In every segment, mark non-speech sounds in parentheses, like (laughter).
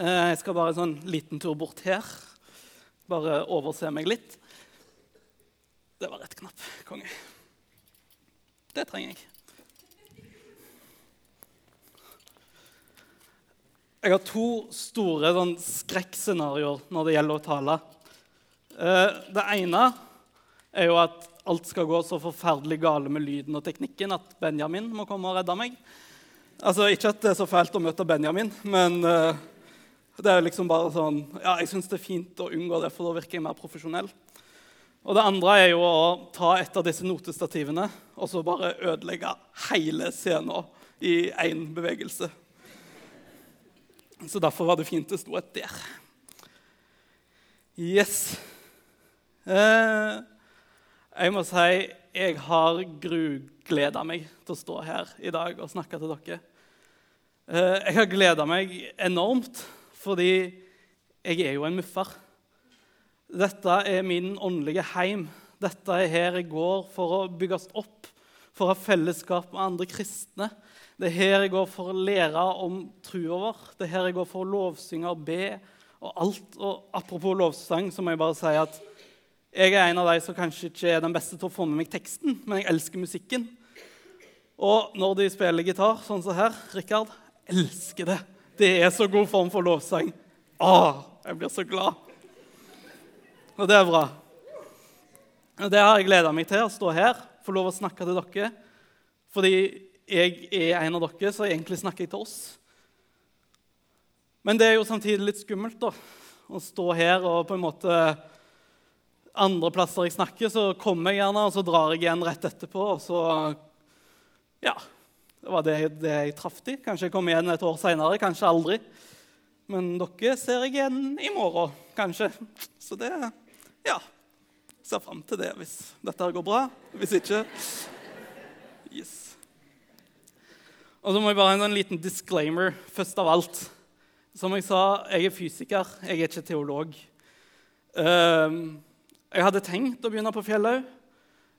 Eh, Jeg skal bare en sånn liten tur bort her. Bare overse meg litt. Det var rett knapp. Konge. Det trenger jeg. Jeg har to store sånn, skrekkscenarioer når det gjelder å tale. Eh, Det ene er jo at alt skal gå så forferdelig gale med lyden og teknikken at Benjamin må komme og redde meg. Altså, Ikke at det er så fælt å møte Benjamin, men eh, det er liksom bare sånn Ja, jeg syns det er fint å unngå det, for da virker jeg mer profesjonell. Og det andre er jo å ta et av disse notestativene og så bare ødelegge hele scenen i én bevegelse. Så derfor var det fint det sto et der. Yes. Eh, jeg må si jeg har grugleda meg til å stå her i dag og snakke til dere. Eh, jeg har gleda meg enormt fordi jeg er jo en muffer. Dette er min åndelige heim. Dette er her jeg går for å bygges opp, for å ha fellesskap med andre kristne. Det er her jeg går for å lære om trua vår. Det er her jeg går for å lovsynge og be. Og alt. Og apropos lovsang, så må jeg bare si at jeg er en av de som kanskje ikke er den beste til å få med meg teksten, men jeg elsker musikken. Og når de spiller gitar, sånn som her, Rikard, elsker det. Det er så god form for lovsang. Åh, jeg blir så glad. Og det er bra. Og det har jeg gleda meg til, å stå her, få lov å snakke til dere. Fordi jeg er en av dere, så egentlig snakker jeg til oss. Men det er jo samtidig litt skummelt da, å stå her og på en måte Andre plasser jeg snakker, så kommer jeg gjerne, og så drar jeg igjen rett etterpå. Og så Ja. Det var det, det jeg traff i. Kanskje jeg kommer igjen et år seinere, kanskje aldri. Men dere ser jeg igjen i morgen, kanskje. Så det Ja. Ser fram til det hvis dette går bra. Hvis ikke Yes. Og så må jeg bare ha en sånn liten disclaimer først av alt. Som jeg sa, jeg er fysiker, jeg er ikke teolog. Ehm, jeg hadde tenkt å begynne på Fjellhaug,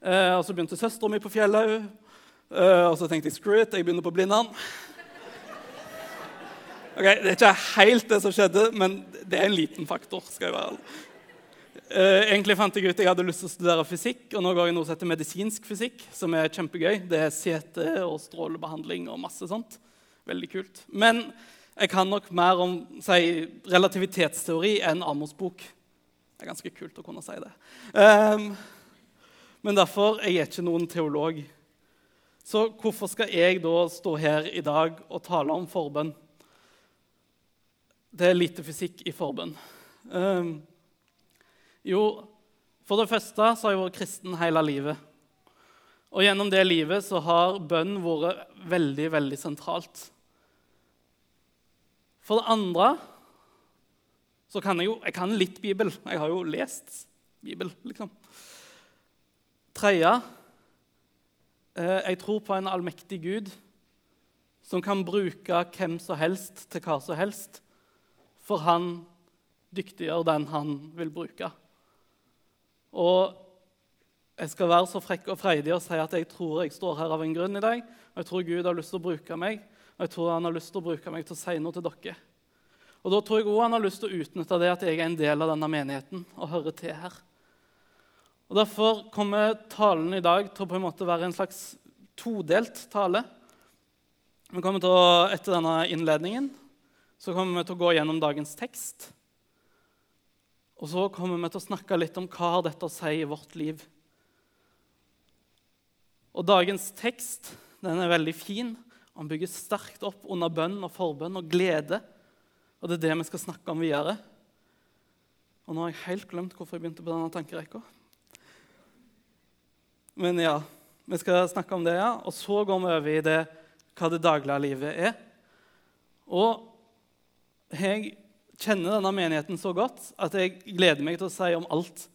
eh, og så begynte søstera mi på Fjellhaug. Eh, og så tenkte jeg screw it, jeg begynner på Blindern. Ok, Det er ikke helt det som skjedde, men det er en liten faktor. skal jeg være. Eh, egentlig fant jeg ut jeg hadde lyst til å studere fysikk, og nå går jeg noe som heter medisinsk fysikk, som er kjempegøy. Det er CT og strålebehandling og masse sånt. Veldig kult. Men jeg kan nok mer om si, relativitetsteori enn Amos bok. Det er ganske kult å kunne si det. Um, men derfor jeg er ikke noen teolog. Så hvorfor skal jeg da stå her i dag og tale om forbønn? Det er lite fysikk i forbønn. Um, jo, for det første så har jeg vært kristen hele livet. Og gjennom det livet så har bønn vært veldig, veldig sentralt. For det andre så kan jeg jo jeg kan litt Bibel. Jeg har jo lest Bibel, liksom. Tredje jeg tror på en allmektig Gud som kan bruke hvem som helst til hva som helst, for han dyktiggjør den han vil bruke. Og jeg skal være så frekk og freidig og si at jeg tror jeg står her av en grunn i dag. Og jeg tror Gud har lyst til å bruke meg, og jeg tror han har lyst til å bruke meg til å si noe til dere. Og da tror jeg også han har lyst til å utnytte det at jeg er en del av denne menigheten og hører til her. Og Derfor kommer talen i dag til å på en måte være en slags todelt tale. Vi kommer til å, Etter denne innledningen så kommer vi til å gå gjennom dagens tekst. Og så kommer vi til å snakke litt om hva har dette å si i vårt liv. Og dagens tekst den er veldig fin. Han bygger sterkt opp under bønn og forbønn og glede. Og det er det vi skal snakke om videre. Og nå har jeg helt glemt hvorfor jeg begynte på denne tankerekka. Men ja, vi skal snakke om det, ja. Og så går vi over i det, hva det daglige livet er. Og jeg kjenner denne menigheten så godt at jeg gleder meg til å si om alt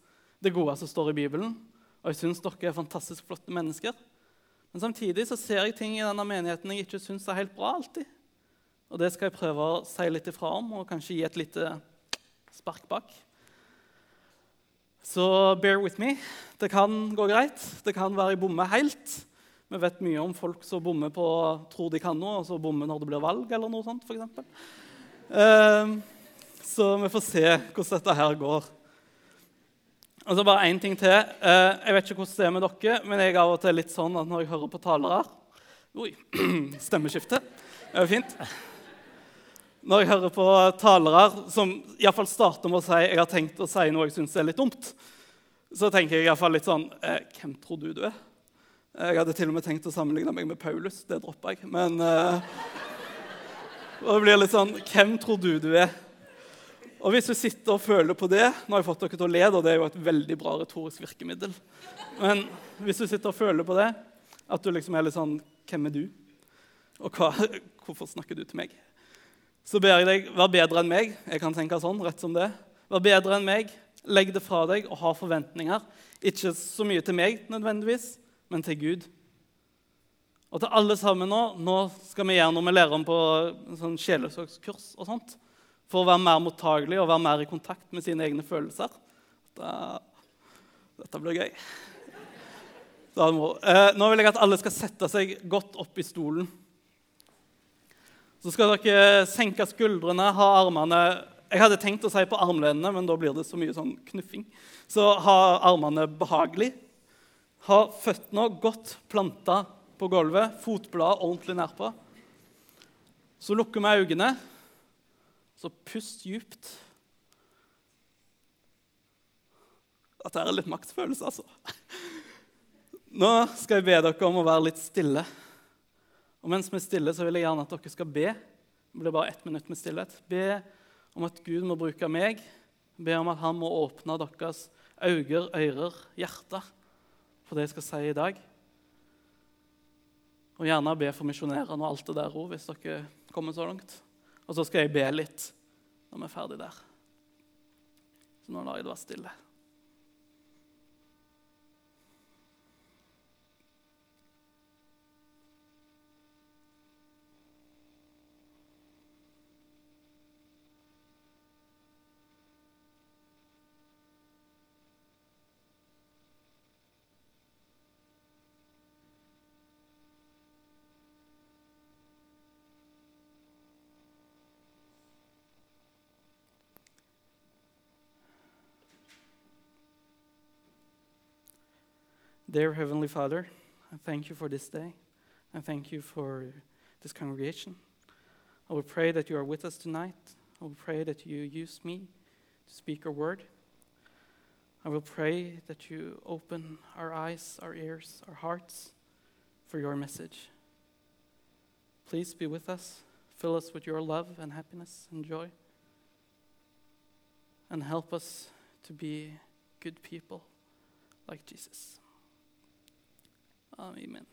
det gode som står i Bibelen. Og jeg syns dere er fantastisk flotte mennesker. Men samtidig så ser jeg ting i denne menigheten jeg ikke syns er helt bra alltid. Og det skal jeg prøve å si litt ifra om og kanskje gi et lite spark bak. Så bear with me. Det kan gå greit. Det kan være jeg bommer helt. Vi vet mye om folk som bommer på tror de kan noe, og så bommer når det blir valg. eller noe sånt, for. Uh, så vi får se hvordan dette her går. Og så bare én ting til. Eh, jeg vet ikke hvordan det er med dere, men jeg er av og til litt sånn at når jeg hører på talere Oi, (clears throat) stemmeskifte. Det er jo fint. Når jeg hører på talere som iallfall starter med å si jeg har tenkt å si noe jeg syns er litt dumt, så tenker jeg iallfall litt sånn eh, Hvem tror du du er? Jeg hadde til og med tenkt å sammenligne meg med Paulus. Det droppa jeg. Men eh, (laughs) det blir litt sånn Hvem tror du du er? Og hvis du sitter og føler på det Nå har jeg fått dere til å le, og det er jo et veldig bra retorisk virkemiddel. Men hvis du sitter og føler på det, at du liksom er litt sånn Hvem er du? Og hva, (laughs) hvorfor snakker du til meg? Så ber jeg deg, vær bedre enn meg. Jeg kan tenke sånn, rett som det. Vær bedre enn meg. Legg det fra deg og ha forventninger. Ikke så mye til meg nødvendigvis, men til Gud. Og til alle sammen nå Nå skal vi gjøre noe med læreren på sånn sjelesorgskurs og sånt, for å være mer mottagelig og være mer i kontakt med sine egne følelser. Da, dette blir gøy. Da, eh, nå vil jeg at alle skal sette seg godt opp i stolen. Så skal dere senke skuldrene, ha armene Jeg hadde tenkt å si på armlenene, men da blir det så mye sånn knuffing. Så ha armene behagelig. Ha føttene godt planta på gulvet, fotbladet ordentlig nærpå. Så lukker vi øynene. Så pust djupt. Dette er litt maktfølelse, altså. Nå skal jeg be dere om å være litt stille. Og mens vi er stille, så vil jeg gjerne at dere skal be. Det blir bare ett minutt med stillhet. Be om at Gud må bruke meg. Be om at han må åpne deres øyne, ører, hjerter for det jeg skal si i dag. Og gjerne be for misjonærene og alt det der òg, hvis dere kommer så langt. Og så skal jeg be litt når vi er ferdig der. Så nå lar jeg det være stille. Dear Heavenly Father, I thank you for this day. I thank you for this congregation. I will pray that you are with us tonight. I will pray that you use me to speak your word. I will pray that you open our eyes, our ears, our hearts for your message. Please be with us. Fill us with your love and happiness and joy. And help us to be good people like Jesus. Amen.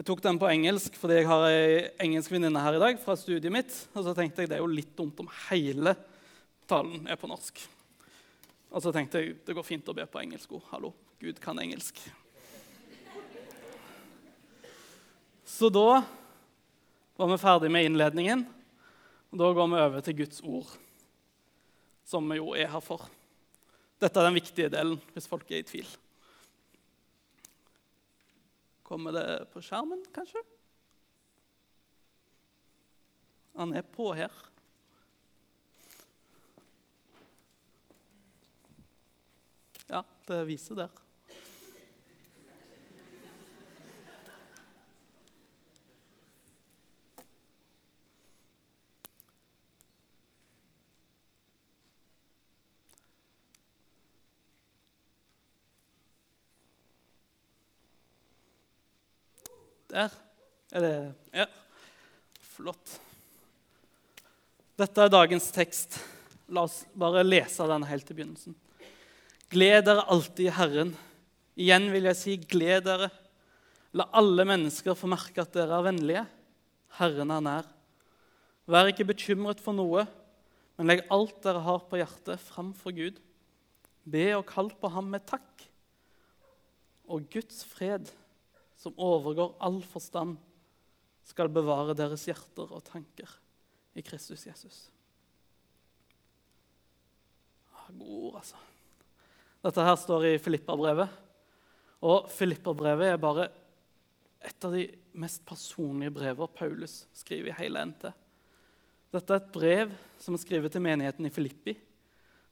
Jeg tok den på engelsk fordi jeg har ei engelsk venninne her i dag fra studiet mitt. Og så tenkte jeg det er jo litt dumt om hele talen er på norsk. Og så tenkte jeg det går fint å be på engelsk òg. Hallo, Gud kan engelsk. Så da var vi ferdig med innledningen. Og da går vi over til Guds ord, som vi jo er her for. Dette er den viktige delen, hvis folk er i tvil. Kommer det på skjermen, kanskje? Han er på her. Ja, det viser der. Der er det Ja, flott. Dette er dagens tekst. La oss bare lese den helt til begynnelsen. Gled dere alltid i Herren. Igjen vil jeg si, gled dere. La alle mennesker få merke at dere er vennlige. Herren er nær. Vær ikke bekymret for noe, men legg alt dere har på hjertet, fram for Gud. Be og kall på ham med takk. Og Guds fred, som overgår all forstand, skal bevare deres hjerter og tanker i Kristus Jesus. God gode ord, altså. Dette her står i Filippa-brevet. Og Filippa-brevet er bare et av de mest personlige brever Paulus skriver i hele NT. Dette er et brev som er skrevet til menigheten i Filippi,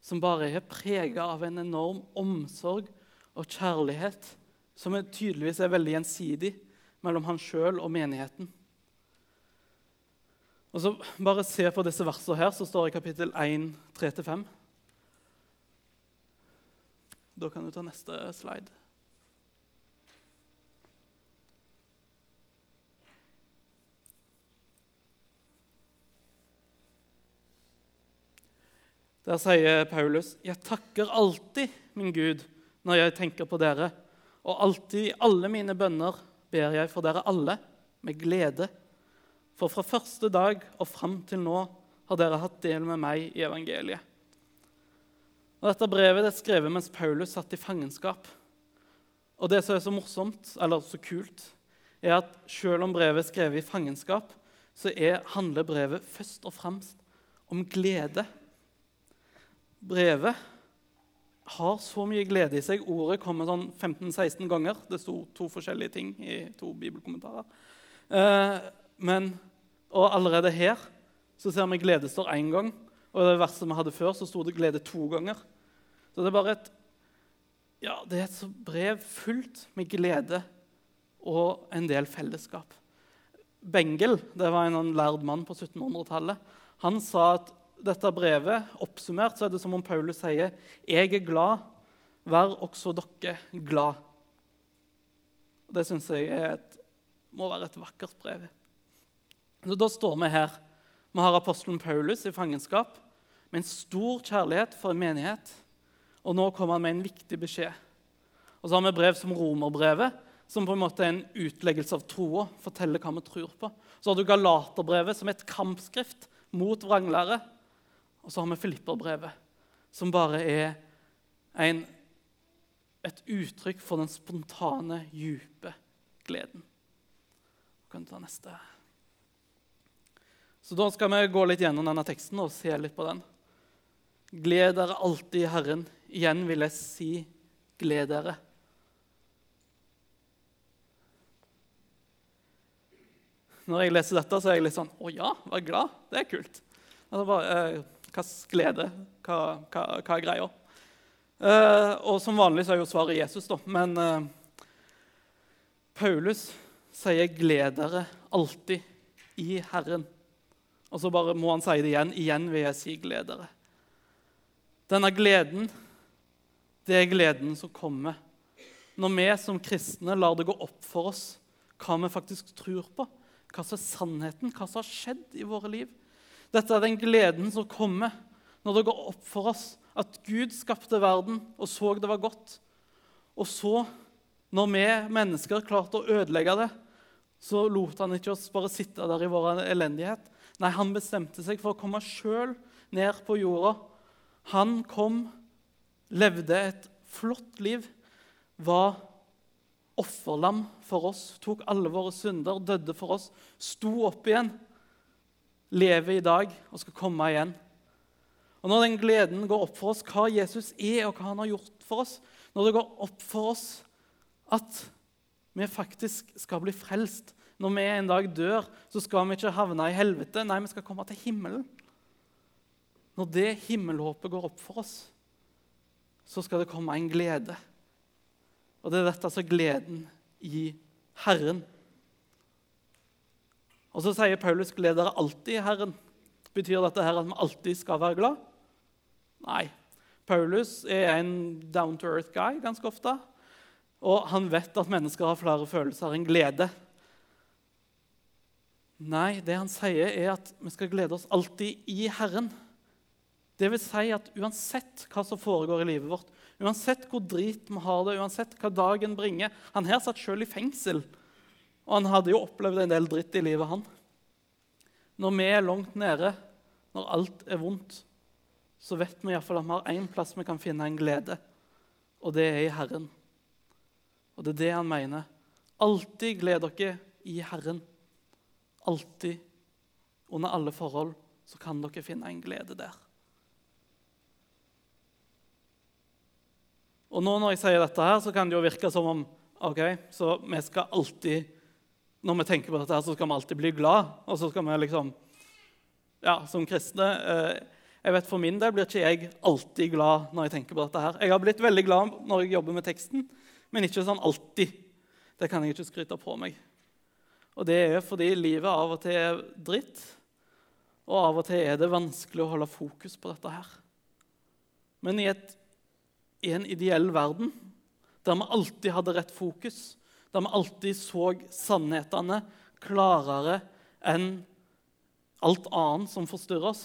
som bare er prega av en enorm omsorg og kjærlighet, som tydeligvis er veldig gjensidig mellom han sjøl og menigheten. Og så Bare se på disse versene her, som står i kapittel 1, 3-5. Da kan du ta neste slide. Der sier Paulus.: Jeg takker alltid min Gud når jeg tenker på dere, og alltid i alle mine bønner ber jeg for dere alle med glede. For fra første dag og fram til nå har dere hatt del med meg i evangeliet. Og dette brevet er skrevet mens Paulus satt i fangenskap. Og det som er så morsomt, eller så kult, er at selv om brevet er skrevet i fangenskap, så er, handler brevet først og fremst om glede brevet har så mye glede i seg. Ordet kommer sånn 15-16 ganger. Det sto to forskjellige ting i to bibelkommentarer. Eh, men, og allerede her så ser vi glede står én gang. Og i det verset vi hadde før, så sto det glede to ganger. Så det er bare et, ja, det er et brev fullt med glede og en del fellesskap. Bengel, det var en sånn lærd mann på 1700-tallet, han sa at dette brevet oppsummert så er det som om Paulus sier jeg er glad, vær også dere glad. Det syns jeg et, må være et vakkert brev. Så Da står vi her. Vi har apostelen Paulus i fangenskap med en stor kjærlighet for en menighet. Og nå kommer han med en viktig beskjed. Og så har vi brev som romerbrevet, som på en måte er en utleggelse av troa. forteller hva vi tror på. Så har du Galaterbrevet, som er et kampskrift mot vranglære. Og så har vi Filipperbrevet, som bare er en, et uttrykk for den spontane, dype gleden. Du kan ta neste. Så Da skal vi gå litt gjennom denne teksten og se litt på den. Gled dere alltid i Herren. Igjen vil jeg si gled dere. Når jeg leser dette, så er jeg litt sånn Å ja, vær glad. Det er kult. Altså bare, eh, Hvilken glede? Hva, hva, hva, er greia? Uh, og som vanlig så er jo svaret Jesus, da. Men uh, Paulus sier 'gled dere alltid i Herren'. Og så bare må han si det igjen. Igjen vil jeg si 'gled dere'. Denne gleden, det er gleden som kommer når vi som kristne lar det gå opp for oss hva vi faktisk tror på, hva som er sannheten, hva som har skjedd i våre liv. Dette er den gleden som kommer når det går opp for oss at Gud skapte verden og så det var godt. Og så, når vi mennesker klarte å ødelegge det, så lot han ikke oss bare sitte der i vår elendighet. Nei, han bestemte seg for å komme sjøl ned på jorda. Han kom, levde et flott liv, var offerlam for oss, tok alle våre synder, døde for oss, sto opp igjen lever i dag og skal komme igjen. Og Når den gleden går opp for oss hva Jesus er og hva han har gjort for oss, når det går opp for oss at vi faktisk skal bli frelst Når vi en dag dør, så skal vi ikke havne i helvete. Nei, vi skal komme til himmelen. Når det himmelhåpet går opp for oss, så skal det komme en glede. Og det er dette altså gleden i Herren. Og så sier Paulus 'gled dere alltid i Herren'. Betyr dette her at vi alltid skal være glad? Nei. Paulus er en down to earth guy ganske ofte. Og han vet at mennesker har flere følelser enn glede. Nei, det han sier, er at vi skal glede oss alltid i Herren. Det vil si at uansett hva som foregår i livet vårt, uansett hvor drit vi har det, uansett hva dagen bringer Han her satt sjøl i fengsel og han hadde jo opplevd en del dritt i livet, han. Når vi er langt nede, når alt er vondt, så vet vi iallfall at vi har én plass vi kan finne en glede, og det er i Herren. Og det er det han mener. Alltid gled dere i Herren. Alltid, under alle forhold, så kan dere finne en glede der. Og nå Når jeg sier dette, her, så kan det jo virke som om ok, så vi skal alltid når vi tenker på dette, her, så skal vi alltid bli glad. Og så skal vi liksom ja, som kristne eh, jeg vet For min del blir ikke jeg alltid glad når jeg tenker på dette. her. Jeg har blitt veldig glad når jeg jobber med teksten, men ikke sånn alltid. Det kan jeg ikke skryte på meg. Og det er fordi livet av og til er dritt, og av og til er det vanskelig å holde fokus på dette her. Men i, et, i en ideell verden der vi alltid hadde rett fokus, der vi alltid så sannhetene klarere enn alt annet som forstyrrer oss,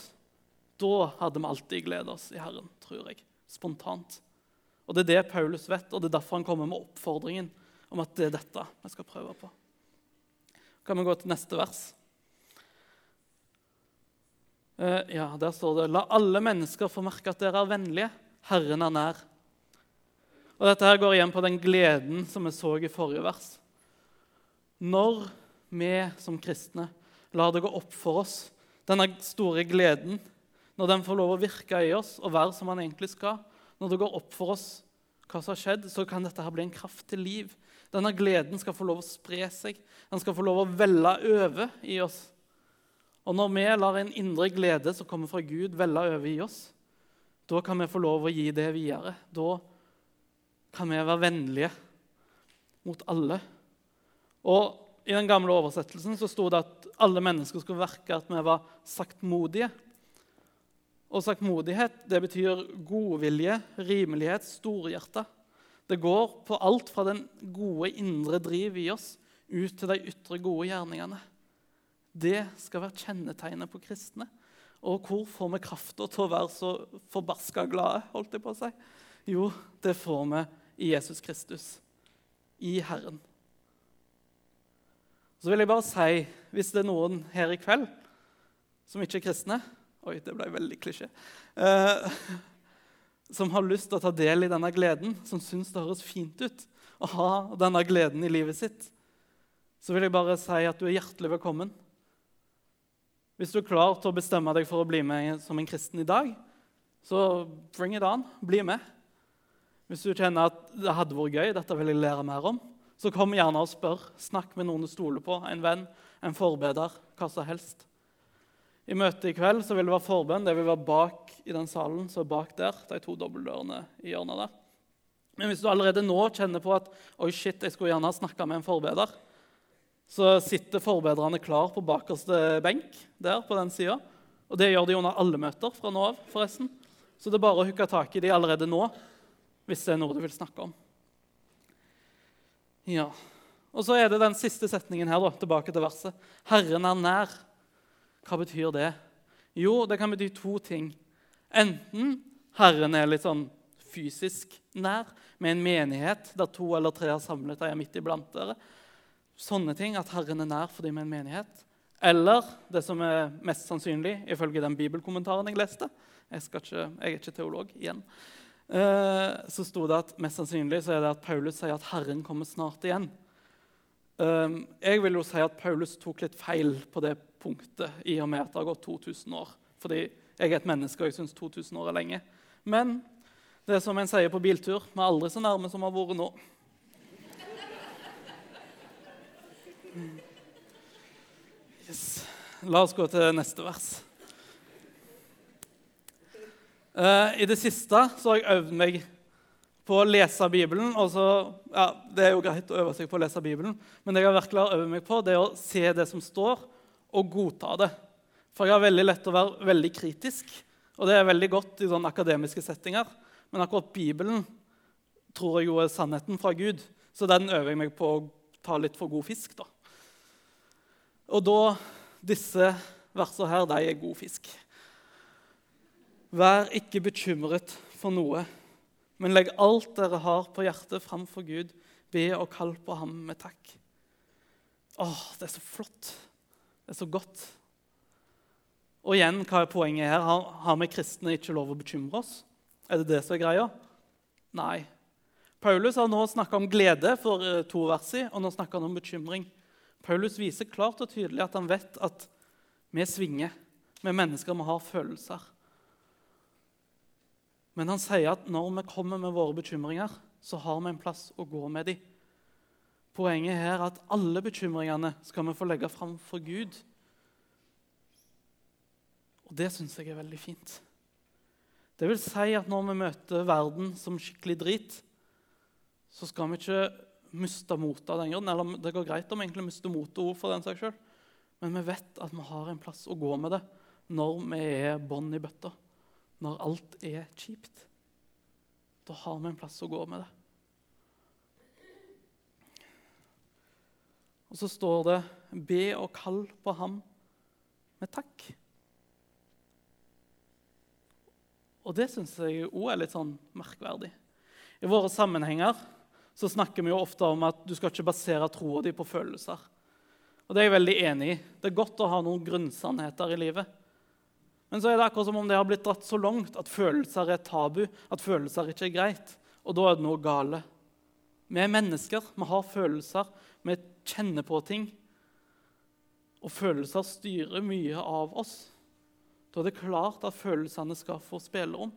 da hadde vi alltid gledet oss i Herren, tror jeg. Spontant. Og Det er det Paulus vet, og det er derfor han kommer med oppfordringen om at det er dette vi skal prøve på. Kan vi gå til neste vers? Uh, ja, Der står det La alle mennesker få merke at dere er vennlige. Herren er nær. Og Dette her går igjen på den gleden som vi så i forrige vers. Når vi som kristne lar det gå opp for oss, denne store gleden når den får lov å virke i oss og være som den egentlig skal, når det går opp for oss hva som har skjedd, så kan dette her bli en kraft til liv. Denne gleden skal få lov å spre seg. Den skal få lov å velle over i oss. Og når vi lar en indre glede som kommer fra Gud, velle over i oss, da kan vi få lov å gi det videre. Da kan vi være vennlige mot alle. Og I den gamle oversettelsen så sto det at alle mennesker skulle verke at vi var saktmodige. Og saktmodighet det betyr godvilje, rimelighet, storhjerta. Det går på alt fra den gode indre driv i oss ut til de ytre gode gjerningene. Det skal være kjennetegnet på kristne. Og hvor får vi krafta til å være så forbaska glade? holdt jeg på å si? Jo, det får vi i Jesus Kristus, i Herren. Så vil jeg bare si, hvis det er noen her i kveld som ikke er kristne, Oi, det ble veldig klisjé. Eh, som har lyst til å ta del i denne gleden, som syns det høres fint ut å ha denne gleden i livet sitt, så vil jeg bare si at du er hjertelig velkommen. Hvis du er klar til å bestemme deg for å bli med som en kristen i dag, så bring it on. Bli med. Hvis du kjenner at det hadde vært gøy, dette vil jeg lære mer om, så kom gjerne og spør. Snakk med noen du stoler på, en venn, en forbeder, hva som helst. I møtet i kveld så vil det være forbønn. Det vil være bak i den salen. så bak der, de to dobbeltdørene i hjørnet der. Men hvis du allerede nå kjenner på at oi shit, jeg skulle gjerne ha snakka med en forbeder, så sitter forbederne klar på bakerste benk der på den sida. Og det gjør de under alle møter fra nå av. forresten. Så det er bare å hooke tak i de allerede nå hvis det er noe du vil snakke om. Ja. Og så er det den siste setningen her, da, tilbake til verset. Herren er nær. Hva betyr det? Jo, det kan bety to ting. Enten Herren er litt sånn fysisk nær, med en menighet der to eller tre har samlet deg midt iblant dere. Sånne ting, At Herren er nær fordi vi er en menighet. Eller det som er mest sannsynlig, ifølge den bibelkommentaren jeg leste Jeg, ikke, jeg er ikke teolog igjen. Eh, så sto det at mest sannsynlig så er det at Paulus sier at Herren kommer snart igjen. Eh, jeg vil jo si at Paulus tok litt feil på det punktet i og med at det har gått 2000 år. Fordi jeg er et menneske, og jeg syns 2000 år er lenge. Men det er som en sier på biltur vi er aldri så nærme som vi har vært nå. Yes. La oss gå til neste vers. Uh, I det siste så har jeg øvd meg på å lese Bibelen. og så, ja, Det er jo greit å øve seg på å lese Bibelen, men det jeg har virkelig øvd meg på, det er å se det som står, og godta det. For jeg har veldig lett å være veldig kritisk, og det er veldig godt i sånne akademiske settinger. Men akkurat Bibelen tror jeg jo er sannheten fra Gud, så den øver jeg meg på å ta litt for god fisk. da. Og da Disse versene her, de er god fisk. Vær ikke bekymret for noe, men legg alt dere har på hjertet, framfor Gud. Be og kall på ham med takk. Åh, det er så flott. Det er så godt. Og igjen, hva er poenget her? Har, har vi kristne ikke lov å bekymre oss? Er det det som er greia? Nei. Paulus har nå snakka om glede for eh, to vers i, og nå snakker han om bekymring. Paulus viser klart og tydelig at han vet at vi svinger. Vi mennesker vi har følelser. Men han sier at når vi kommer med våre bekymringer, så har vi en plass å gå med dem. Poenget her er at alle bekymringene skal vi få legge fram for Gud. Og det syns jeg er veldig fint. Det vil si at når vi møter verden som skikkelig drit, så skal vi ikke miste motet av den grunn. Eller det går greit om vi egentlig mister motet ord for den saks skyld. Men vi vet at vi har en plass å gå med det når vi er bånd i bøtta. Når alt er kjipt. Da har vi en plass å gå med det. Og så står det 'be og kall på ham med takk'. Og det syns jeg òg er litt sånn merkverdig. I våre sammenhenger så snakker vi jo ofte om at du skal ikke basere troa di på følelser. Og Det er jeg veldig enig i. Det er godt å ha noen grunnsannheter i livet. Men så er det akkurat som om det har blitt dratt så langt at følelser er tabu, at følelser ikke er greit. Og da er det noe gale. Vi er mennesker, vi har følelser, vi kjenner på ting. Og følelser styrer mye av oss. Da er det klart at følelsene skal få spillerom.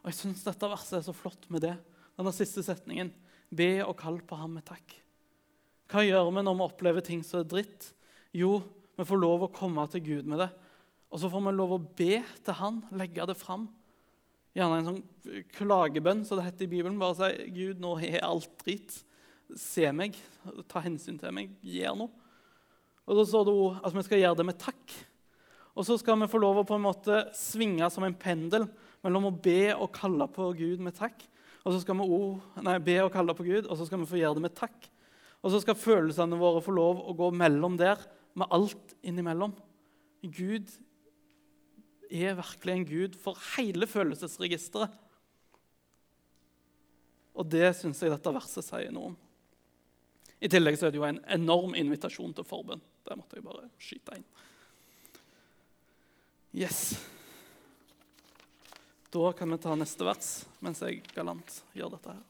Og jeg syns dette verset er så flott med det. Denne siste setningen. Be og kall på ham med takk. Hva gjør vi når vi opplever ting som er dritt? Jo, vi får lov å komme til Gud med det. Og så får vi lov å be til han, legge det fram. Gjerne en sånn klagebønn, så det heter i Bibelen. Bare si 'Gud, nå er alt dritt. Se meg. Ta hensyn til meg. Gjør noe.' Og så står det at vi skal gjøre det med takk. Og så skal vi få lov å på en måte svinge som en pendel mellom å be og kalle på Gud med takk, og så skal vi nei, be og kalle på Gud, og så skal vi få gjøre det med takk. Og så skal følelsene våre få lov å gå mellom der, med alt innimellom. Gud er virkelig en gud for hele følelsesregisteret. Og det syns jeg dette verset sier noe om. I tillegg så er det jo en enorm invitasjon til forbønn. Det måtte jeg bare skyte inn. Yes. Da kan vi ta neste vers mens jeg galant gjør dette her.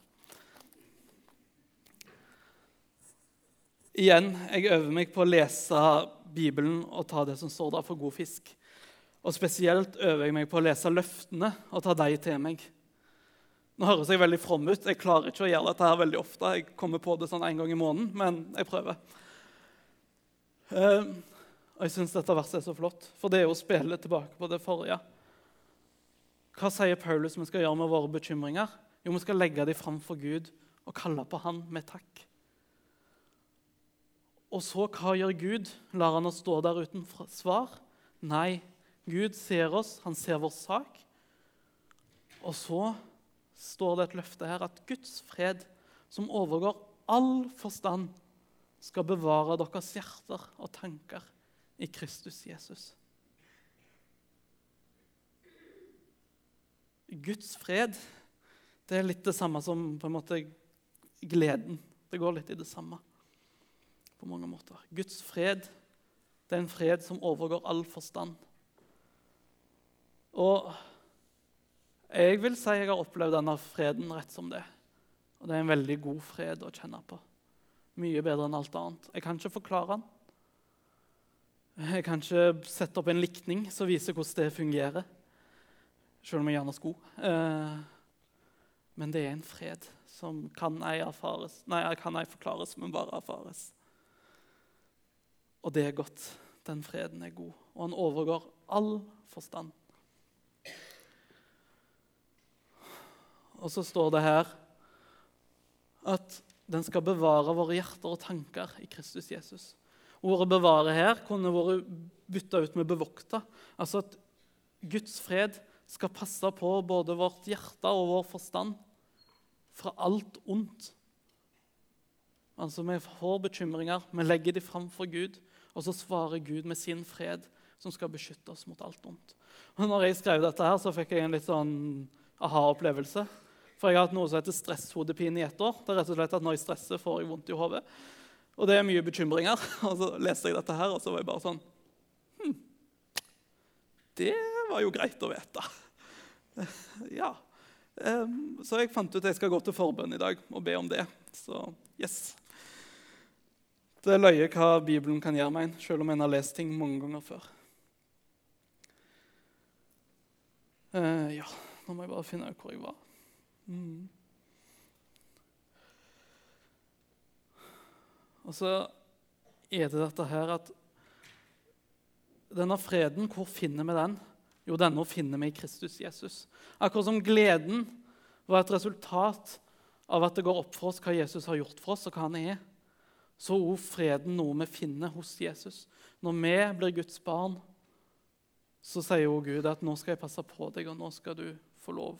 Igjen, jeg øver meg på å lese Bibelen og ta det som står der, for god fisk. Og spesielt øver jeg meg på å lese løftene og ta dem til meg. Nå høres jeg veldig from ut. Jeg klarer ikke å gjøre dette her veldig ofte. Jeg kommer på det sånn en gang i måneden, men jeg prøver. Uh, og jeg syns dette verset er så flott, for det er å spille tilbake på det forrige. Hva sier Paulus vi skal gjøre med våre bekymringer? Jo, vi skal legge dem fram for Gud og kalle på Han med takk. Og så, hva gjør Gud? Lar han oss stå der uten svar? Nei, Gud ser oss, han ser vår sak. Og så står det et løfte her at Guds fred, som overgår all forstand, skal bevare deres hjerter og tanker i Kristus Jesus. Guds fred det er litt det samme som på en måte gleden. Det går litt i det samme på mange måter. Guds fred det er en fred som overgår all forstand. Og jeg vil si jeg har opplevd denne freden rett som det. Og det er en veldig god fred å kjenne på. Mye bedre enn alt annet. Jeg kan ikke forklare den. Jeg kan ikke sette opp en likning som viser hvordan det fungerer, selv om jeg gjerne skulle. Eh, men det er en fred som kan ei, erfares, nei, kan ei forklares, men bare erfares. Og det er godt. Den freden er god, og han overgår all forstand. Og så står det her at den skal bevare våre hjerter og tanker i Kristus Jesus. Ordet 'bevare' her kunne vært bytta ut med 'bevokta'. Altså at Guds fred skal passe på både vårt hjerte og vår forstand fra alt ondt. Altså Vi får bekymringer, vi legger dem fram for Gud, og så svarer Gud med sin fred, som skal beskytte oss mot alt ondt. Og når jeg skrev dette, her, så fikk jeg en litt sånn aha-opplevelse. For jeg har hatt noe som heter stresshodepine i ett år. Det er rett og slett at Når jeg stresser, får jeg vondt i hodet. Og det er mye bekymringer. (laughs) Og så leste jeg dette her, og så var jeg bare sånn hm, Det var jo greit å vite. (laughs) Ja. Så jeg fant ut at jeg skal gå til forbønn i dag og be om det. Så yes. Det er løye hva Bibelen kan gjøre meg, selv om en har lest ting mange ganger før. Uh, ja, nå må jeg bare finne ut hvor jeg var. Mm. Og så er det dette her at Denne freden, hvor finner vi den? Jo, denne finner vi i Kristus Jesus. Akkurat som gleden var et resultat av at det går opp for oss hva Jesus har gjort for oss, og hva han er, så er freden noe vi finner hos Jesus. Når vi blir Guds barn, så sier jo Gud at nå skal jeg passe på deg, og nå skal du få lov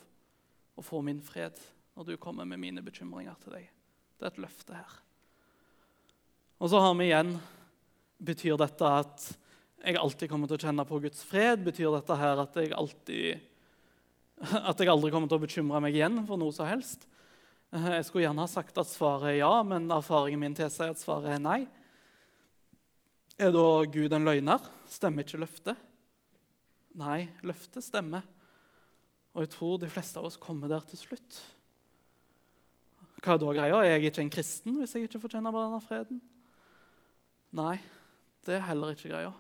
å få min fred når du kommer med mine bekymringer til deg. Det er et løfte her. Og så har vi igjen Betyr dette at jeg alltid kommer til å kjenne på Guds fred? Betyr dette her at jeg alltid (laughs) at jeg aldri kommer til å bekymre meg igjen for noe som helst? Jeg skulle gjerne ha sagt at svaret er ja, men erfaringen min tilsier at svaret er nei. Er da Gud en løgner? Stemmer ikke løftet? Nei, løftet stemmer. Og jeg tror de fleste av oss kommer der til slutt. Hva er da greia? Er jeg ikke en kristen hvis jeg ikke fortjener denne freden? Nei, det er heller ikke greia.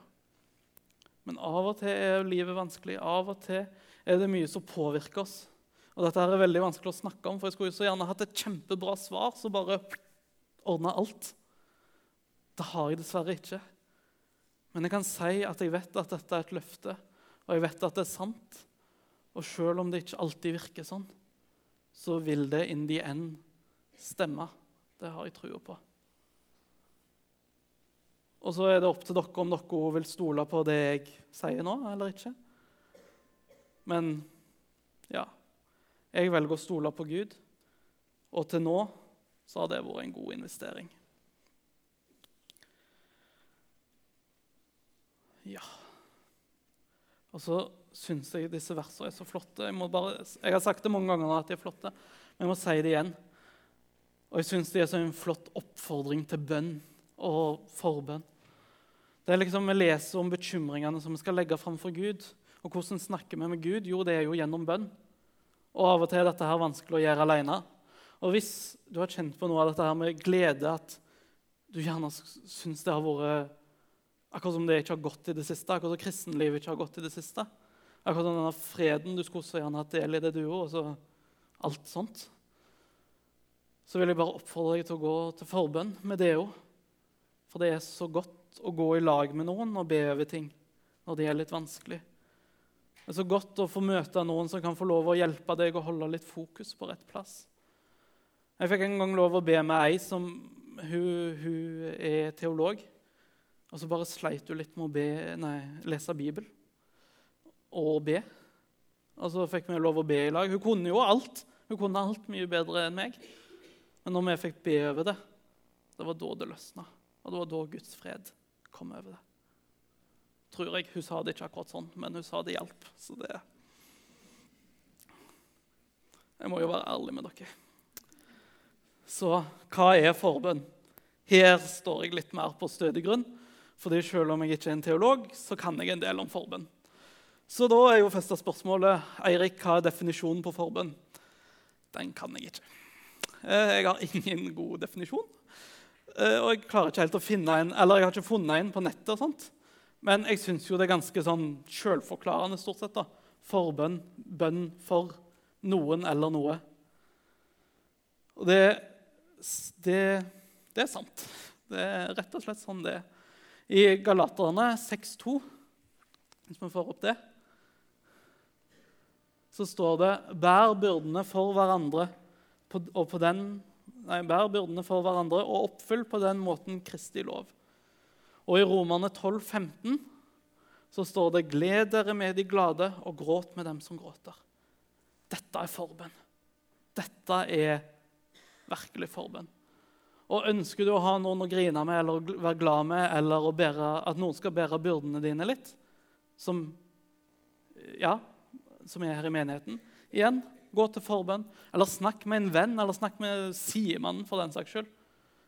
Men av og til er livet vanskelig. Av og til er det mye som påvirker oss. Og dette er veldig vanskelig å snakke om, for jeg skulle jo så gjerne hatt et kjempebra svar som bare ordna alt. Det har jeg dessverre ikke. Men jeg kan si at jeg vet at dette er et løfte, og jeg vet at det er sant. Og selv om det ikke alltid virker sånn, så vil det in the end stemme. Det har jeg trua på. Og så er det opp til dere om dere vil stole på det jeg sier nå, eller ikke. Men ja Jeg velger å stole på Gud, og til nå så har det vært en god investering. Ja Og så syns jeg disse versene er så flotte. Jeg, bare, jeg, har sagt det mange ganger at de er flotte, men jeg må si det igjen. Og jeg syns de er så en flott oppfordring til bønn og forbønn. Det er liksom Vi leser om bekymringene som vi skal legge fram for Gud. Og hvordan snakker vi med Gud? Jo, det er jo gjennom bønn. Og av og til er dette her vanskelig å gjøre alene. Og hvis du har kjent på noe av dette her med glede, at du gjerne syns det har vært Akkurat som det ikke har gått i det siste, akkurat som kristenlivet ikke har gått i det siste. Akkurat som denne freden du skulle så gjerne hatt del i det, du gjorde. Og alt sånt. Så vil jeg bare oppfordre deg til å gå til forbønn med det òg. For det er så godt å gå i lag med noen og be over ting når det er litt vanskelig. Det er så godt å få møte noen som kan få lov å hjelpe deg å holde litt fokus på rett plass. Jeg fikk en gang lov å be med ei som hun, hun er teolog. Og så bare sleit hun litt med å be, nei, lese Bibelen og be. Og så fikk vi lov å be i lag. Hun kunne jo alt. Hun kunne alt mye bedre enn meg. Men når vi fikk be over det, det var da det løsna. Og det var da Guds fred kom over det. Tror jeg. Hun sa det ikke akkurat sånn, men hun sa det hjalp. Så det Jeg må jo være ærlig med dere. Så hva er forbønn? Her står jeg litt mer på stødig grunn. Fordi selv om jeg ikke er en teolog, så kan jeg en del om forbønn. Så da er jo første spørsmålet Eirik, hva er definisjonen på forbønn? Den kan jeg ikke. Eh, jeg har ingen god definisjon. Eh, og jeg klarer ikke helt å finne en, eller jeg har ikke funnet en på nettet. og sånt. Men jeg syns jo det er ganske sånn sjølforklarende stort sett. da. Forbønn, bønn for noen eller noe. Og det, det, det er sant. Det er rett og slett sånn det er. I Galaterne 6,2, hvis vi får opp det så står det 'bær byrdene for hverandre' og, på den, nei, bær byrdene for hverandre og oppfyll på den måten Kristi lov. Og i Romerne 12, 15, så står det 'gled dere med de glade og gråt med dem som gråter'. Dette er forbønn. Dette er virkelig forbønn. Og Ønsker du å ha noen å grine med eller være glad med, eller bære, at noen skal bære byrdene dine litt, som ja, som er her i menigheten. Igjen, gå til forbønn. Eller snakk med en venn, eller snakk med sidemannen for den saks skyld.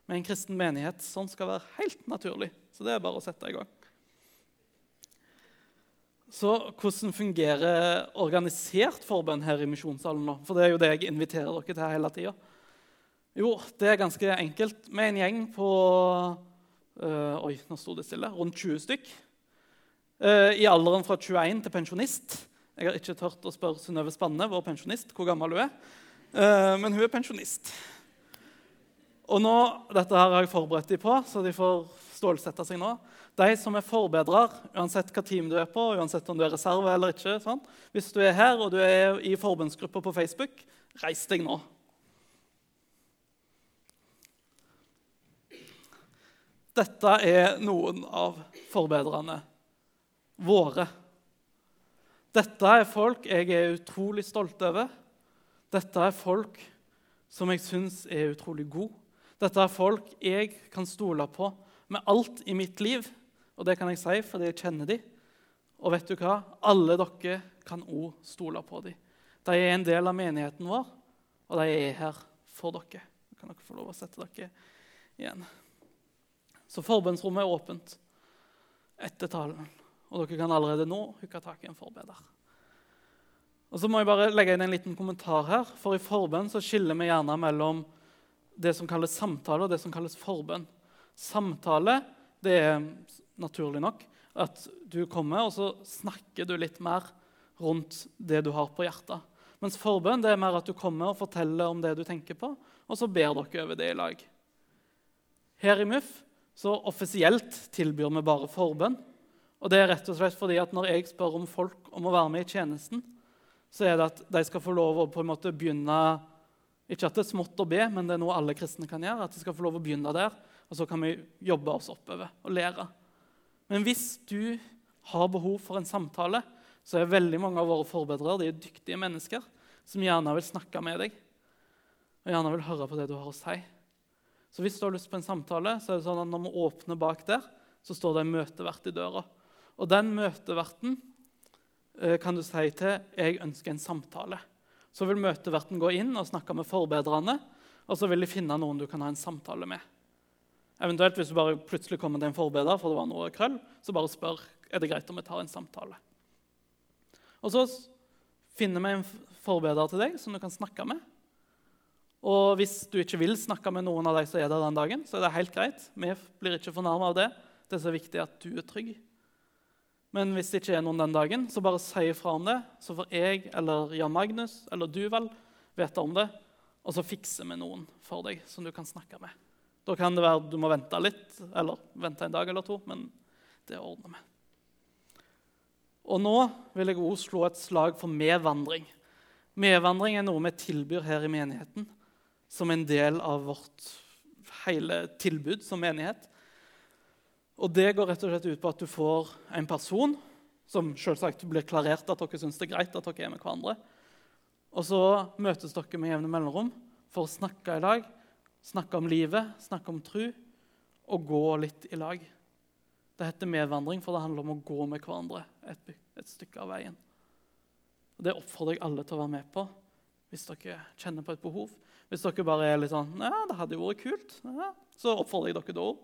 Med en kristen menighet. Sånn skal være helt naturlig. Så det er bare å sette i gang. Så hvordan fungerer organisert forbønn her i misjonssalen nå? For det er jo det jeg inviterer dere til hele tida. Jo, det er ganske enkelt. Med en gjeng på øh, Oi, nå sto det stille. Rundt 20 stykk. Uh, I alderen fra 21 til pensjonist. Jeg har ikke tørt å spørre Synnøve Spanne, vår pensjonist, hvor gammel hun er. Uh, men hun er pensjonist. Og nå, Dette her har jeg forberedt dem på, så de får stålsette seg nå. De som er forbedrer, uansett hva team du er på, uansett om du er reserve eller ikke sånn. Hvis du er her og du er i forbundsgruppa på Facebook, reis deg nå. Dette er noen av forbedrerne våre. Dette er folk jeg er utrolig stolt over. Dette er folk som jeg syns er utrolig gode. Dette er folk jeg kan stole på med alt i mitt liv. Og det kan jeg si fordi jeg kjenner dem. Og vet du hva? Alle dere kan òg stole på dem. De er en del av menigheten vår, og de er her for dere. Da kan dere få lov å sette dere igjen. Så forbønnsrommet er åpent etter talen. Og dere kan allerede nå hooke tak i en forbeder. Og så må jeg bare legge inn en liten kommentar her, for I forbønn så skiller vi gjerne mellom det som kalles samtale, og det som kalles forbønn. Samtale det er naturlig nok at du kommer og så snakker du litt mer rundt det du har på hjertet. Mens forbønn det er mer at du kommer og forteller om det du tenker på, og så ber dere over det i lag. Her i MUF så offisielt tilbyr vi bare forbønn. Og det er rett og slett fordi at Når jeg spør om folk om å være med i tjenesten, så er det at de skal få lov å på en måte begynne Ikke at det er smått å be, men det er noe alle kristne kan gjøre. at de skal få lov å begynne der, Og så kan vi jobbe oss oppover og lære. Men hvis du har behov for en samtale, så er veldig mange av våre forbedrere de er dyktige mennesker som gjerne vil snakke med deg og gjerne vil høre på det du har å si. Så hvis du har lyst på en samtale, så er det sånn at når vi åpner bak der, så står det en møtevert i døra. Og den møteverten eh, kan du si til 'Jeg ønsker en samtale'. Så vil møteverten gå inn og snakke med forbedrerne, og så vil de finne noen du kan ha en samtale med. Eventuelt hvis du bare plutselig kommer til en forbeder, for det var noe krøll, så bare spør er det greit om jeg tar en samtale. Og så finner vi en forbeder til deg som du kan snakke med. Og hvis du ikke vil snakke med noen av de som er der den dagen, så er det helt greit. Vi blir ikke fornærma av det. Det er så viktig at du er trygg. Men hvis det ikke er noen den dagen, så bare si ifra om det. Så får jeg eller Jan Magnus eller du vel vite om det, og så fikser vi noen for deg som du kan snakke med. Da kan det være du må vente litt, eller vente en dag eller to, men det ordner vi. Og nå vil jeg også slå et slag for medvandring. Medvandring er noe vi tilbyr her i menigheten som en del av vårt hele tilbud som menighet. Og Det går rett og slett ut på at du får en person som selvsagt blir klarert at dere syns det er greit at dere er med hverandre. Og så møtes dere med jevne mellomrom for å snakke i lag, snakke om livet, snakke om tru og gå litt i lag. Det heter medvandring, for det handler om å gå med hverandre et, et stykke av veien. Og Det oppfordrer jeg alle til å være med på hvis dere kjenner på et behov. Hvis dere bare er litt sånn ja, det hadde jo vært kult, ja, så oppfordrer jeg dere da òg.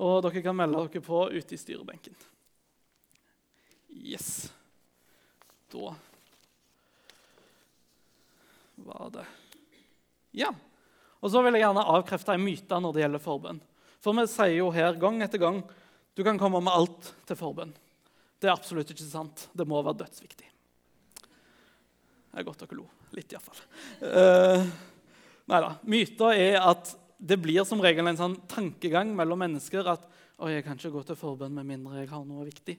Og dere kan melde dere på ute i styrebenken. Yes. Da var det Ja. Og så vil jeg gjerne avkrefte en myte når det gjelder forbønn. For vi sier jo her gang etter gang du kan komme med alt til forbønn. Det er absolutt ikke sant. Det må være dødsviktig. Det er godt dere lo. Litt, iallfall. Uh, nei da. Myter er at det blir som regel en sånn tankegang mellom mennesker at å, jeg kan ikke gå til forbønn med mindre jeg har noe viktig.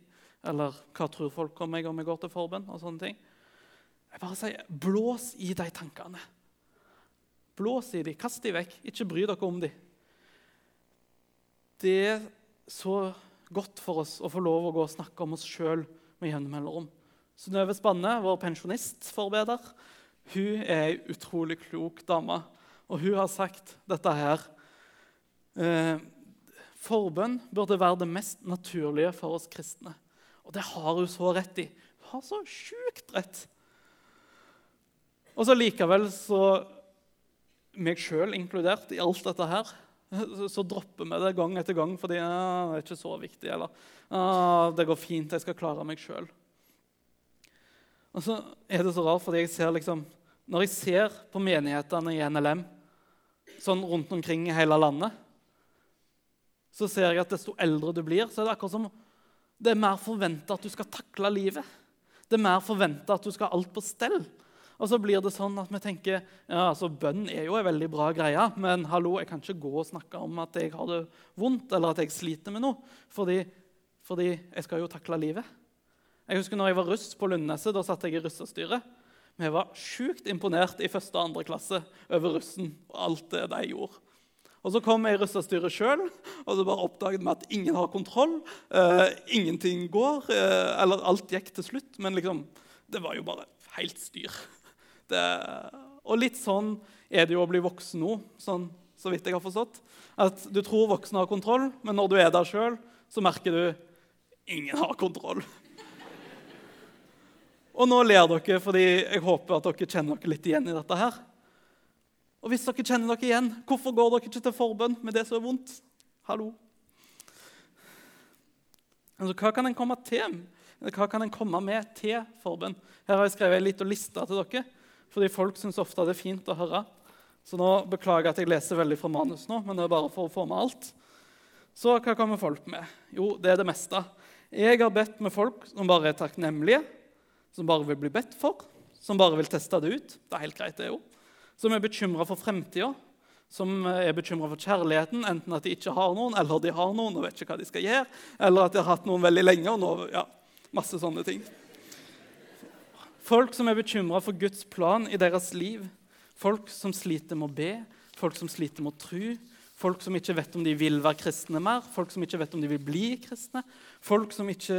Eller hva tror folk om meg om jeg går til forbønn? og sånne ting. Jeg bare sier, Blås i de tankene. Blås i de, Kast de vekk. Ikke bry dere om de. Det er så godt for oss å få lov å gå og snakke om oss sjøl med jevne mellomrom. Synnøve Spanne, vår pensjonistforbeder, hun er ei utrolig klok dame. Og hun har sagt dette her eh, Forbønn burde være det mest naturlige for oss kristne. Og det har hun så rett i. Hun har så sjukt rett. Og så likevel, så meg sjøl inkludert i alt dette her, så, dropper vi det gang etter gang fordi ja, det er ikke så viktig. Eller ja, det går fint, jeg skal klare meg sjøl. Og så er det så rart, fordi jeg ser liksom, når jeg ser på menighetene i NLM sånn rundt omkring i hele landet, så ser jeg at desto eldre du blir, så er det akkurat som det er mer forventa at du skal takle livet. Det er mer forventa at du skal ha alt på stell. Og så blir det sånn at vi tenker ja, altså bønn er jo en veldig bra greie, men hallo, jeg kan ikke gå og snakke om at jeg har det vondt eller at jeg sliter med noe, fordi, fordi jeg skal jo takle livet. Jeg husker når jeg var russ på Lundneset. Da satt jeg i russestyret. Vi var sjukt imponert i første og andre klasse over russen og alt det de gjorde. Og Så kom jeg i russestyret sjøl, og så bare oppdaget vi at ingen har kontroll. Eh, ingenting går. Eh, eller alt gikk til slutt, men liksom, det var jo bare helt styr. Det, og litt sånn er det jo å bli voksen nå, sånn, så vidt jeg har forstått. At du tror voksne har kontroll, men når du er der sjøl, så merker du ingen har kontroll. Og nå ler dere fordi jeg håper at dere kjenner dere litt igjen i dette. her. Og hvis dere kjenner dere igjen, hvorfor går dere ikke til forbønn med det som er vondt? Hallo? Altså, hva kan en komme til? Hva kan en komme med til forbønn? Her har jeg skrevet en liten liste til dere, fordi folk syns ofte det er fint å høre. Så nå beklager jeg at jeg leser veldig fra manus nå, men det er bare for å få med alt. Så hva kommer folk med? Jo, det er det meste. Jeg har bedt med folk som bare er takknemlige som bare vil bli bedt for, som bare vil teste det ut. Det er helt greit, det jo. Som er bekymra for fremtida, som er bekymra for kjærligheten, enten at de ikke har noen, eller de har noen og vet ikke hva de skal gjøre, eller at de har hatt noen veldig lenge. og nå, ja, masse sånne ting. Folk som er bekymra for Guds plan i deres liv. Folk som sliter med å be, folk som sliter med å tro. Folk som ikke vet om de vil være kristne mer, folk som ikke vet om de vil bli kristne. Folk som ikke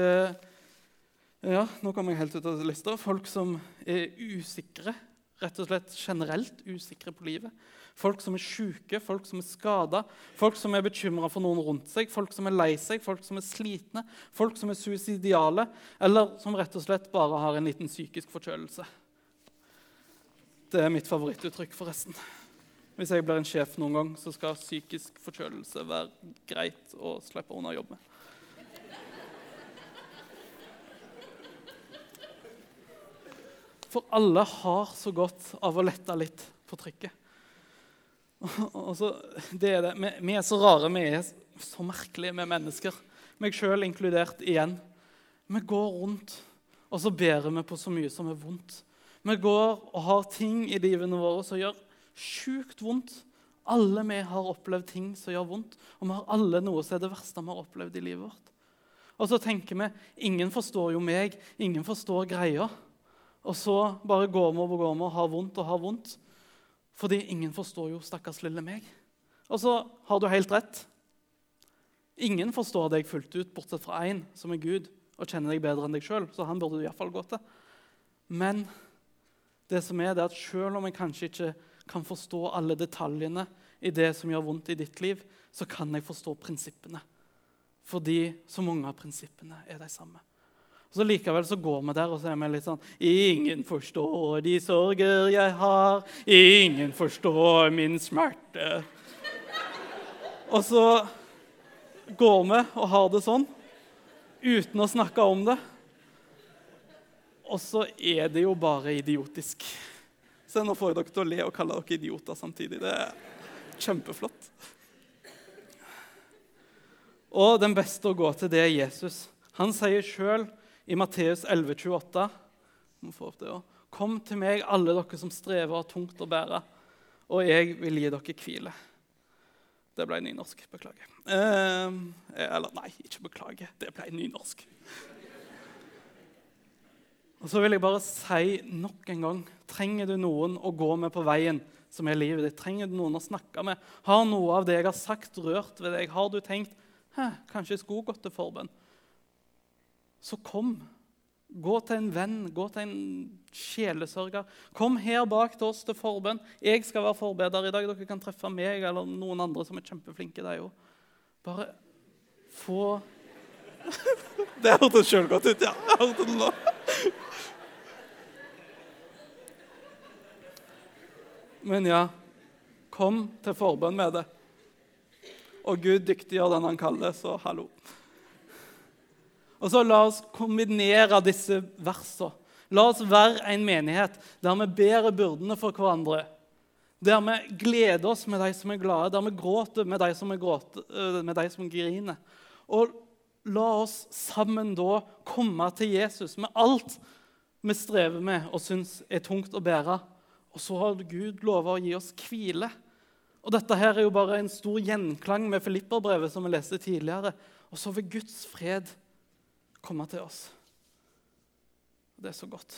ja, nå kommer jeg helt ut av lista. Folk som er usikre, rett og slett generelt usikre på livet. Folk som er syke, folk som er skada, folk som er bekymra for noen rundt seg, folk som er lei seg, folk som er slitne, folk som er suicidale, eller som rett og slett bare har en liten psykisk forkjølelse. Det er mitt favorittuttrykk, forresten. Hvis jeg blir en sjef noen gang, så skal psykisk forkjølelse være greit å slippe unna jobb med. For alle har så godt av å lette litt på trykket. Og så, det er det. Vi, vi, er så rare, vi er så merkelige med mennesker. Meg sjøl inkludert igjen. Vi går rundt og så bærer vi på så mye som er vondt. Vi går og har ting i livene våre som gjør sjukt vondt. Alle vi har opplevd ting som gjør vondt, og vi har alle noe som er det verste vi har opplevd i livet vårt. Og så tenker vi ingen forstår jo meg, ingen forstår greia. Og så bare går vi og går vi og har vondt og har vondt. Fordi ingen forstår jo stakkars lille meg. Og så har du helt rett. Ingen forstår deg fullt ut, bortsett fra én, som er Gud, og kjenner deg bedre enn deg sjøl. Så han burde du iallfall gå til. Men det som er det er at selv om jeg kanskje ikke kan forstå alle detaljene i det som gjør vondt i ditt liv, så kan jeg forstå prinsippene. Fordi så mange av prinsippene er de samme. Og så Likevel så går vi der og så er vi litt sånn Ingen forstår de sorger jeg har. Ingen forstår min smerte. Og så går vi og har det sånn uten å snakke om det. Og så er det jo bare idiotisk. Så nå får dere til å le og kalle dere idioter samtidig. Det er kjempeflott. Og den beste å gå til, det er Jesus. Han sier sjøl i Matteus 11, 28. Kom til meg, alle dere som strever og har tungt å bære, og jeg vil gi dere hvile. Det ble nynorsk. Beklager. Eh, eller nei, ikke beklager. Det ble nynorsk. Og så vil jeg bare si nok en gang Trenger du noen å gå med på veien som er livet ditt? Trenger du noen å snakke med? Har noe av det jeg har sagt, rørt ved deg? Har du tenkt kanskje jeg skulle gått til forbønn? Så kom. Gå til en venn, gå til en sjelesørger. Kom her bak til oss til forbønn. Jeg skal være forbeder i dag. Dere kan treffe meg eller noen andre som er kjempeflinke. Det er jo. Bare få (laughs) Det hørtes sjølgodt ut, ja. Jeg hørte det nå. Men ja, kom til forbønn med det. Og Gud dyktiggjør den han kaller, så hallo. Og så La oss kombinere disse versene. La oss være en menighet der vi bærer byrdene for hverandre. Der vi gleder oss med de som er glade, der vi gråter med de som, gråter, øh, med de som griner. Og la oss sammen da komme til Jesus med alt vi strever med og syns er tungt å bære. Og så har Gud lova å gi oss hvile. Og dette her er jo bare en stor gjenklang med Filipperbrevet, som vi leste tidligere. Og så vil Guds fred komme til oss. Det er så godt.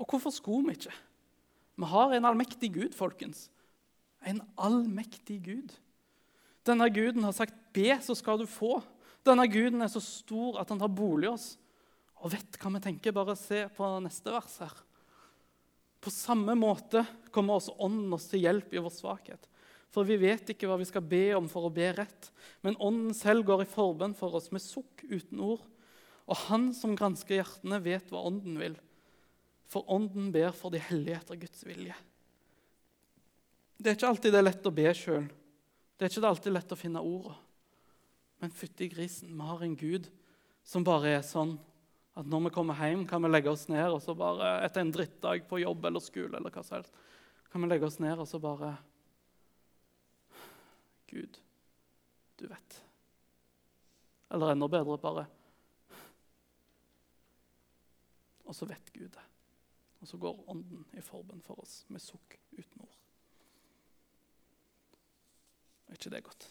Og hvorfor skulle vi ikke? Vi har en allmektig Gud, folkens. En allmektig Gud. Denne guden har sagt 'be, så skal du få'. Denne guden er så stor at han tar bolig i oss. Og vet hva vi tenker? Bare se på neste vers her. På samme måte kommer også Ånden oss til hjelp i vår svakhet. For vi vet ikke hva vi skal be om for å be rett, men Ånden selv går i forbønn for oss med sukk uten ord. Og Han som gransker hjertene, vet hva Ånden vil. For Ånden ber for de hellige etter Guds vilje. Det er ikke alltid det er lett å be sjøl. Det er ikke alltid lett å finne orda. Men fytti grisen, vi har en Gud som bare er sånn at når vi kommer hjem, kan vi legge oss ned og så bare, etter en drittdag på jobb eller skole eller hva som helst, kan vi legge oss ned og så bare Gud, du vet. Eller enda bedre bare Og så vet Gud det. Og så går Ånden i forbønn for oss med sukk uten ord. Er ikke det godt?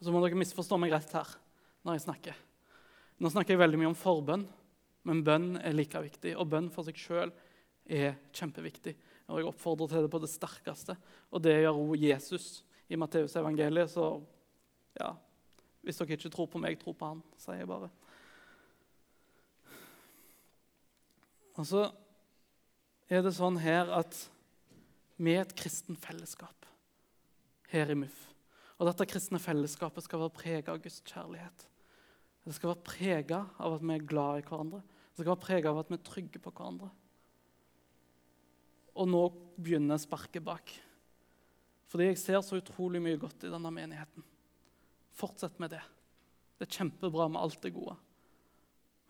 Så må dere misforstå meg rett her når jeg snakker. Nå snakker jeg veldig mye om forbønn, men bønn er like viktig. Og bønn for seg sjøl er kjempeviktig. Og jeg oppfordrer til det på det sterkeste. Og det gjør også Jesus i Matteusevangeliet. Så ja, hvis dere ikke tror på meg, tro på han, sier jeg bare. Og så er det sånn her at vi er et kristen fellesskap her i MUF. Og dette kristne fellesskapet skal være prega av Guds kjærlighet. Det skal være prega av at vi er glad i hverandre. Det skal være prega av at vi er trygge på hverandre. Og nå begynner sparket bak. Fordi jeg ser så utrolig mye godt i denne menigheten. Fortsett med det. Det er kjempebra med alt det gode.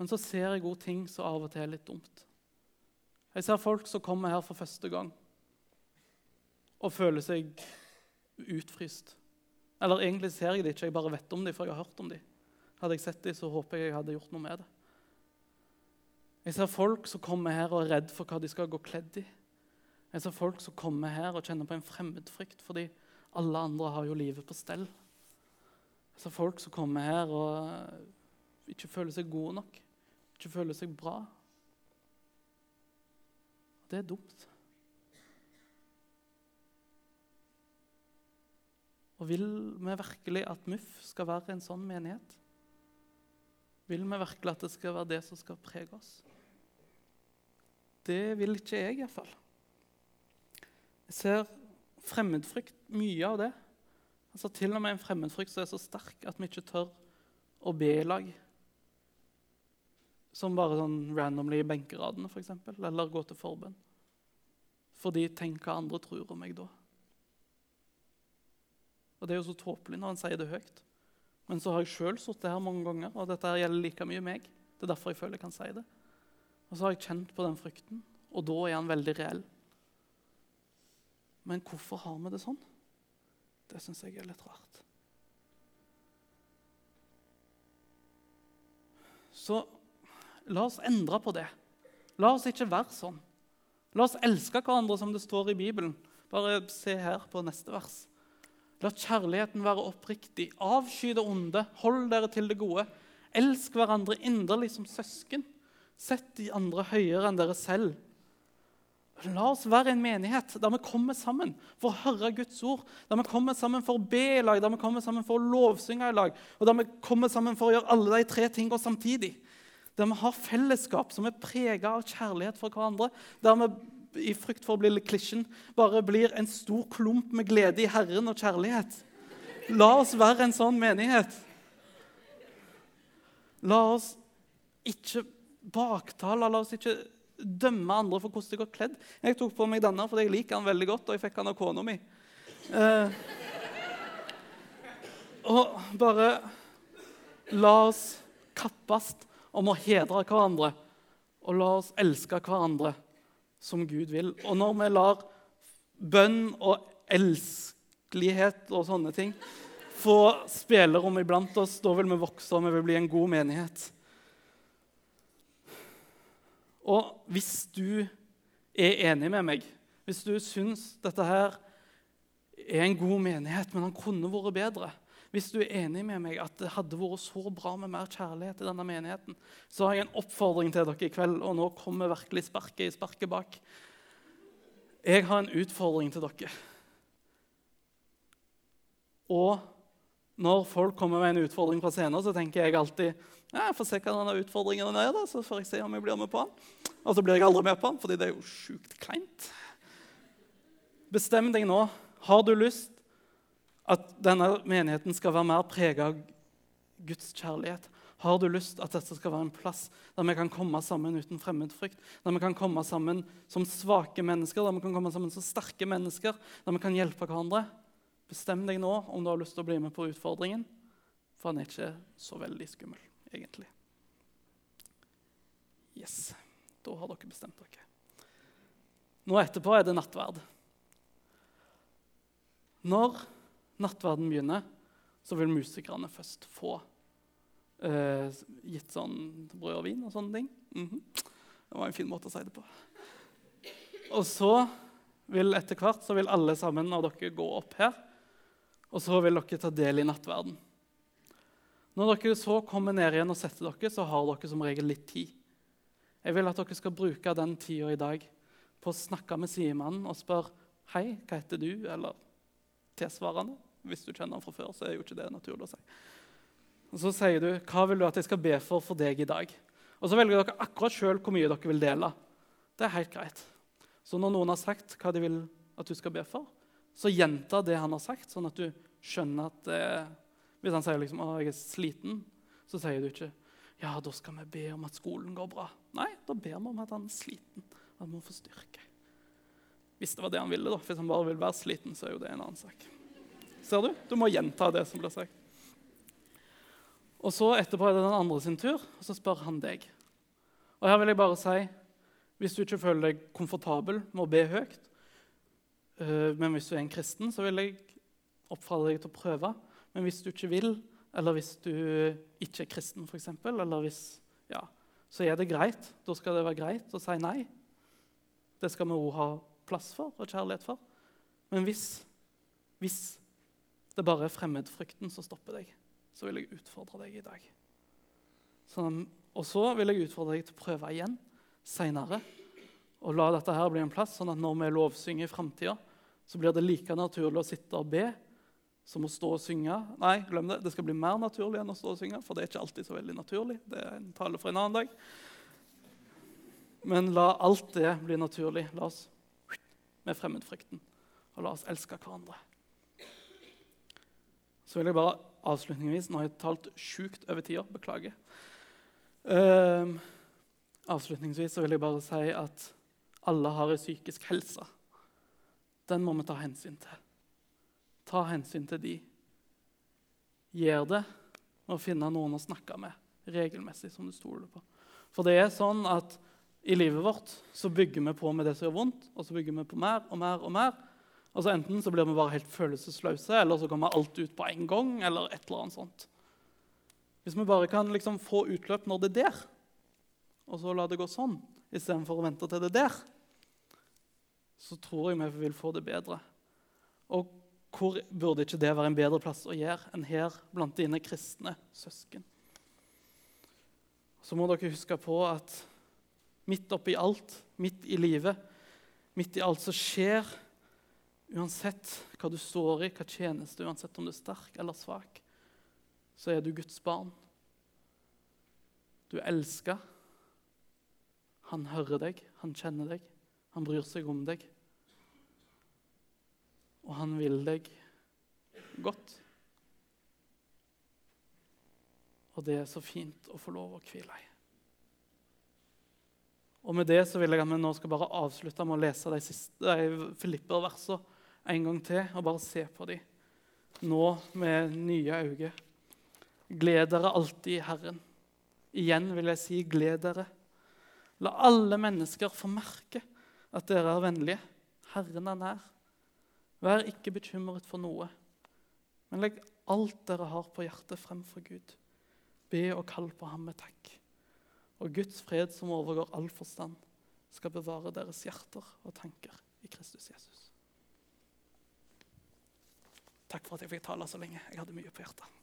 Men så ser jeg gode ting som av og til er litt dumt. Jeg ser folk som kommer her for første gang og føler seg utfryst. Eller egentlig ser jeg det ikke, jeg bare vet om dem, for jeg har hørt om dem. Hadde jeg sett dem, så håper jeg jeg hadde gjort noe med det. Jeg ser folk som kommer her og er redd for hva de skal gå kledd i. Jeg ser folk som kommer her og kjenner på en fremmedfrykt fordi alle andre har jo livet på stell. Jeg ser folk som kommer her og ikke føler seg gode nok, ikke føler seg bra. Det er dumt. Og vil vi virkelig at MUF skal være en sånn menighet? Vil vi virkelig at det skal være det som skal prege oss? Det vil ikke jeg, iallfall. Jeg ser fremmedfrykt, mye av det. Altså Til og med en fremmedfrykt som er så sterk at vi ikke tør å be i lag. Som bare sånn randomly i benkeradene, f.eks. Eller gå til forbønn. Fordi tenk hva andre tror om meg da. Og Det er jo så tåpelig når han sier det høyt. Men så har jeg sjøl sittet her mange ganger, og dette gjelder like mye meg. Det er derfor jeg føler jeg kan si det. Og så har jeg kjent på den frykten, og da er han veldig reell. Men hvorfor har vi det sånn? Det syns jeg er litt rart. Så la oss endre på det. La oss ikke være sånn. La oss elske hverandre som det står i Bibelen. Bare se her på neste vers. La kjærligheten være oppriktig. Avsky det onde. Hold dere til det gode. Elsk hverandre inderlig som søsken. Sett de andre høyere enn dere selv. La oss være en menighet der vi kommer sammen for å høre Guds ord. Der vi kommer sammen for å be i lag, der vi kommer sammen for å lovsynge i lag. Og der vi kommer sammen for å gjøre alle de tre tingene samtidig. Der vi har fellesskap som er prega av kjærlighet for hverandre. Der vi i frykt for å bli klisjen, bare blir en stor klump med glede i Herren og kjærlighet. La oss være en sånn menighet. La oss ikke baktale, la oss ikke dømme andre for hvordan de går kledd. Jeg tok på meg denne fordi jeg liker den veldig godt, og jeg fikk den av kona mi. Eh, og bare la oss kappes om å hedre hverandre, og la oss elske hverandre som Gud vil. Og når vi lar bønn og elskelighet og sånne ting få spillerom iblant oss. Da vil vi vokse, og vi vil bli en god menighet. Og hvis du er enig med meg, hvis du syns dette her er en god menighet, men han kunne vært bedre Hvis du er enig med meg at det hadde vært så bra med mer kjærlighet i denne menigheten, så har jeg en oppfordring til dere i kveld, og nå kommer virkelig sparket i sparket bak. Jeg har en utfordring til dere. Og når folk kommer med en utfordring fra scenen, så tenker jeg alltid ja, jeg får se hva denne utfordringen er, da, så får jeg se om jeg blir med på den. Og så blir jeg aldri med på den, fordi det er jo sjukt kleint. Bestem deg nå. Har du lyst at denne menigheten skal være mer prega av Guds kjærlighet? Har du lyst at dette skal være en plass der vi kan komme sammen uten fremmedfrykt? Der vi kan komme sammen som svake mennesker, der vi kan komme sammen som sterke mennesker, der vi kan hjelpe hverandre? Bestem deg nå om du har lyst til å bli med på utfordringen, for han er ikke så veldig skummel, egentlig. Yes, da har dere bestemt dere. Nå etterpå er det nattverd. Når nattverden begynner, så vil musikerne først få eh, gitt sånn brød og vin og sånne ting. Mm -hmm. Det var en fin måte å si det på. Og så vil etter hvert så vil alle sammen av dere gå opp her, og så vil dere ta del i nattverden. Når dere så kommer ned igjen og setter dere, så har dere som regel litt tid. Jeg vil at dere skal bruke den tida i dag på å snakke med sidemannen og spørre Hei, hva heter du? Eller tilsvarende. Hvis du kjenner ham fra før, så er jo ikke det naturlig å si. Og Så sier du hva vil du at jeg skal be for for deg i dag. Og så velger dere akkurat sjøl hvor mye dere vil dele. Det er helt greit. Så når noen har sagt hva de vil at du skal be for, så gjenta det han har sagt, sånn at du skjønner at eh, Hvis han sier liksom, å, jeg er sliten, så sier du ikke ja, da skal vi be om at skolen går bra. Nei, da ber vi om at han er sliten, at han må få styrke. Hvis det var det han ville. da. Hvis han bare vil være sliten, så er jo det en annen sak. Ser du? Du må gjenta det som blir sagt. Og så etterpå er det den andre sin tur, og så spør han deg. Og her vil jeg bare si hvis du ikke føler deg komfortabel med å be høyt, øh, men hvis du er en kristen, så vil jeg oppfordre deg til å prøve. Men hvis du ikke vil, eller hvis du ikke er kristen, f.eks., eller hvis Ja, så er det greit. Da skal det være greit å si nei. Det skal vi òg ha plass for og kjærlighet for. Men hvis, hvis det bare er fremmedfrykten som stopper deg, så vil jeg utfordre deg i dag. Sånn, og så vil jeg utfordre deg til å prøve igjen seinere. Og la dette her bli en plass, sånn at når vi lovsynger i framtida, så blir det like naturlig å sitte og be som å stå og synge. Nei, glem det. Det skal bli mer naturlig enn å stå og synge, for det er ikke alltid så veldig naturlig. Det er en tale for en annen dag. Men la alt det bli naturlig. La oss med fremmedfrykten. Og la oss elske hverandre. Så vil jeg bare avslutningsvis Nå har jeg talt sjukt over tida. Beklager. Uh, avslutningsvis så vil jeg bare si at alle har en psykisk helse. Den må vi ta hensyn til. Ta hensyn til de. Gjør det med å finne noen å snakke med regelmessig, som du stoler på. For det er sånn at i livet vårt så bygger vi på med det som gjør vondt, og så bygger vi på mer og mer og mer. Og så Enten så blir vi bare helt følelsesløse, eller så kommer alt ut på en gang. eller et eller annet sånt. Hvis vi bare kan liksom få utløp når det er der, og så la det gå sånn istedenfor å vente til det er der, så tror jeg vi vil få det bedre. Og hvor burde ikke det være en bedre plass å gjøre enn her blant dine kristne søsken? Så må dere huske på at midt oppi alt, midt i livet, midt i alt som skjer, uansett hva du står i, hva tjeneste, uansett om du er sterk eller svak, så er du Guds barn. Du er elska. Han hører deg, han kjenner deg, han bryr seg om deg. Og han vil deg godt. Og det er så fint å få lov å hvile i. Og med det så vil jeg at vi nå skal bare avslutte med å lese de, siste, Filipper-versene en gang til og bare se på dem, nå med nye øyne. Gled dere alltid i Herren. Igjen vil jeg si, gled dere. La alle mennesker få merke at dere er vennlige. Herren er nær. Vær ikke bekymret for noe, men legg alt dere har på hjertet, fremfor Gud. Be og kall på ham med takk. Og Guds fred, som overgår all forstand, skal bevare deres hjerter og tanker i Kristus Jesus. Takk for at jeg fikk tale så lenge. Jeg hadde mye på hjertet.